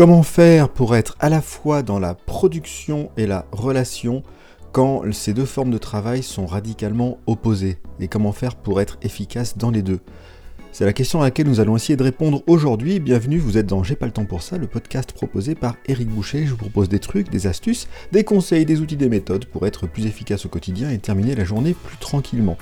Comment faire pour être à la fois dans la production et la relation quand ces deux formes de travail sont radicalement opposées? Et comment faire pour être efficace dans les deux? C'est la question à laquelle nous allons essayer de répondre aujourd'hui. Bienvenue, vous êtes dans J'ai pas le temps pour ça, le podcast proposé par Eric Boucher. Je vous propose des trucs, des astuces, des conseils, des outils, des méthodes pour être plus efficace au quotidien et terminer la journée plus tranquillement.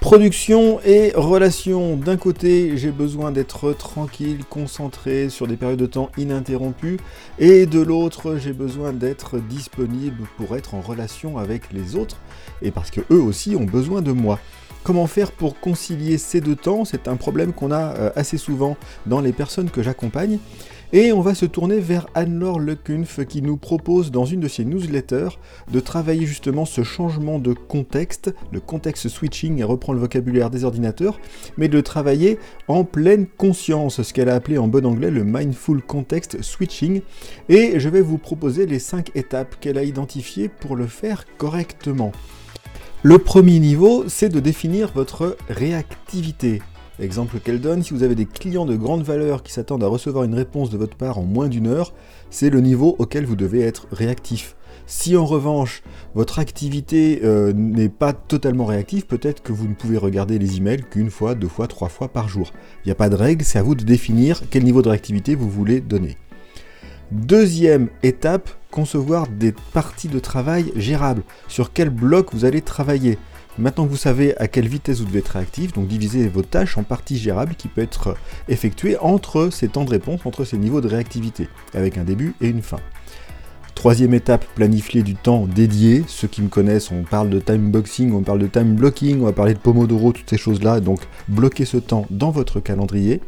Production et relation. D'un côté, j'ai besoin d'être tranquille, concentré sur des périodes de temps ininterrompues, et de l'autre, j'ai besoin d'être disponible pour être en relation avec les autres, et parce que eux aussi ont besoin de moi. Comment faire pour concilier ces deux temps? C'est un problème qu'on a euh, assez souvent dans les personnes que j'accompagne. Et on va se tourner vers Anne-Laure Lecunf qui nous propose dans une de ses newsletters de travailler justement ce changement de contexte, le contexte switching et reprend le vocabulaire des ordinateurs, mais de travailler en pleine conscience, ce qu'elle a appelé en bon anglais le mindful context switching. Et je vais vous proposer les 5 étapes qu'elle a identifiées pour le faire correctement. Le premier niveau, c'est de définir votre réactivité. Exemple qu'elle donne, si vous avez des clients de grande valeur qui s'attendent à recevoir une réponse de votre part en moins d'une heure, c'est le niveau auquel vous devez être réactif. Si en revanche votre activité euh, n'est pas totalement réactive, peut-être que vous ne pouvez regarder les emails qu'une fois, deux fois, trois fois par jour. Il n'y a pas de règle, c'est à vous de définir quel niveau de réactivité vous voulez donner. Deuxième étape, concevoir des parties de travail gérables. Sur quel bloc vous allez travailler? Maintenant que vous savez à quelle vitesse vous devez être réactif, donc divisez vos tâches en parties gérables qui peuvent être effectuées entre ces temps de réponse, entre ces niveaux de réactivité, avec un début et une fin. Troisième étape, planifier du temps dédié. Ceux qui me connaissent, on parle de time boxing, on parle de time blocking, on va parler de Pomodoro, toutes ces choses-là. Donc bloquez ce temps dans votre calendrier.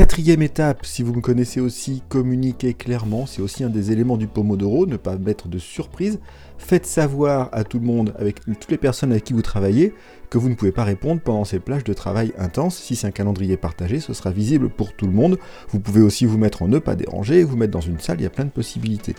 Quatrième étape, si vous me connaissez aussi, communiquez clairement, c'est aussi un des éléments du Pomodoro, ne pas mettre de surprise. Faites savoir à tout le monde, avec toutes les personnes avec qui vous travaillez, que vous ne pouvez pas répondre pendant ces plages de travail intenses. Si c'est un calendrier partagé, ce sera visible pour tout le monde. Vous pouvez aussi vous mettre en ne pas déranger, vous mettre dans une salle, il y a plein de possibilités.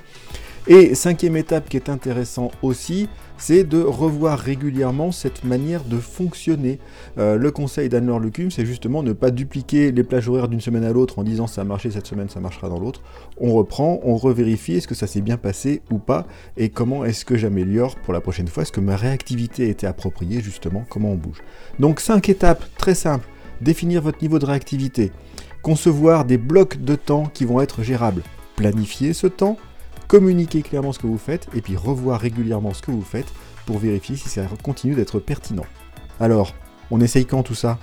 Et cinquième étape qui est intéressant aussi, c'est de revoir régulièrement cette manière de fonctionner. Euh, le conseil d'Anne-Laure Lecum, c'est justement ne pas dupliquer les plages horaires d'une semaine à l'autre en disant ça a marché cette semaine, ça marchera dans l'autre. On reprend, on revérifie est-ce que ça s'est bien passé ou pas et comment est-ce que j'améliore pour la prochaine fois, est-ce que ma réactivité a été appropriée justement, comment on bouge. Donc cinq étapes très simples. Définir votre niveau de réactivité, concevoir des blocs de temps qui vont être gérables, planifier ce temps, communiquer clairement ce que vous faites et puis revoir régulièrement ce que vous faites pour vérifier si ça continue d'être pertinent. Alors, on essaye quand tout ça?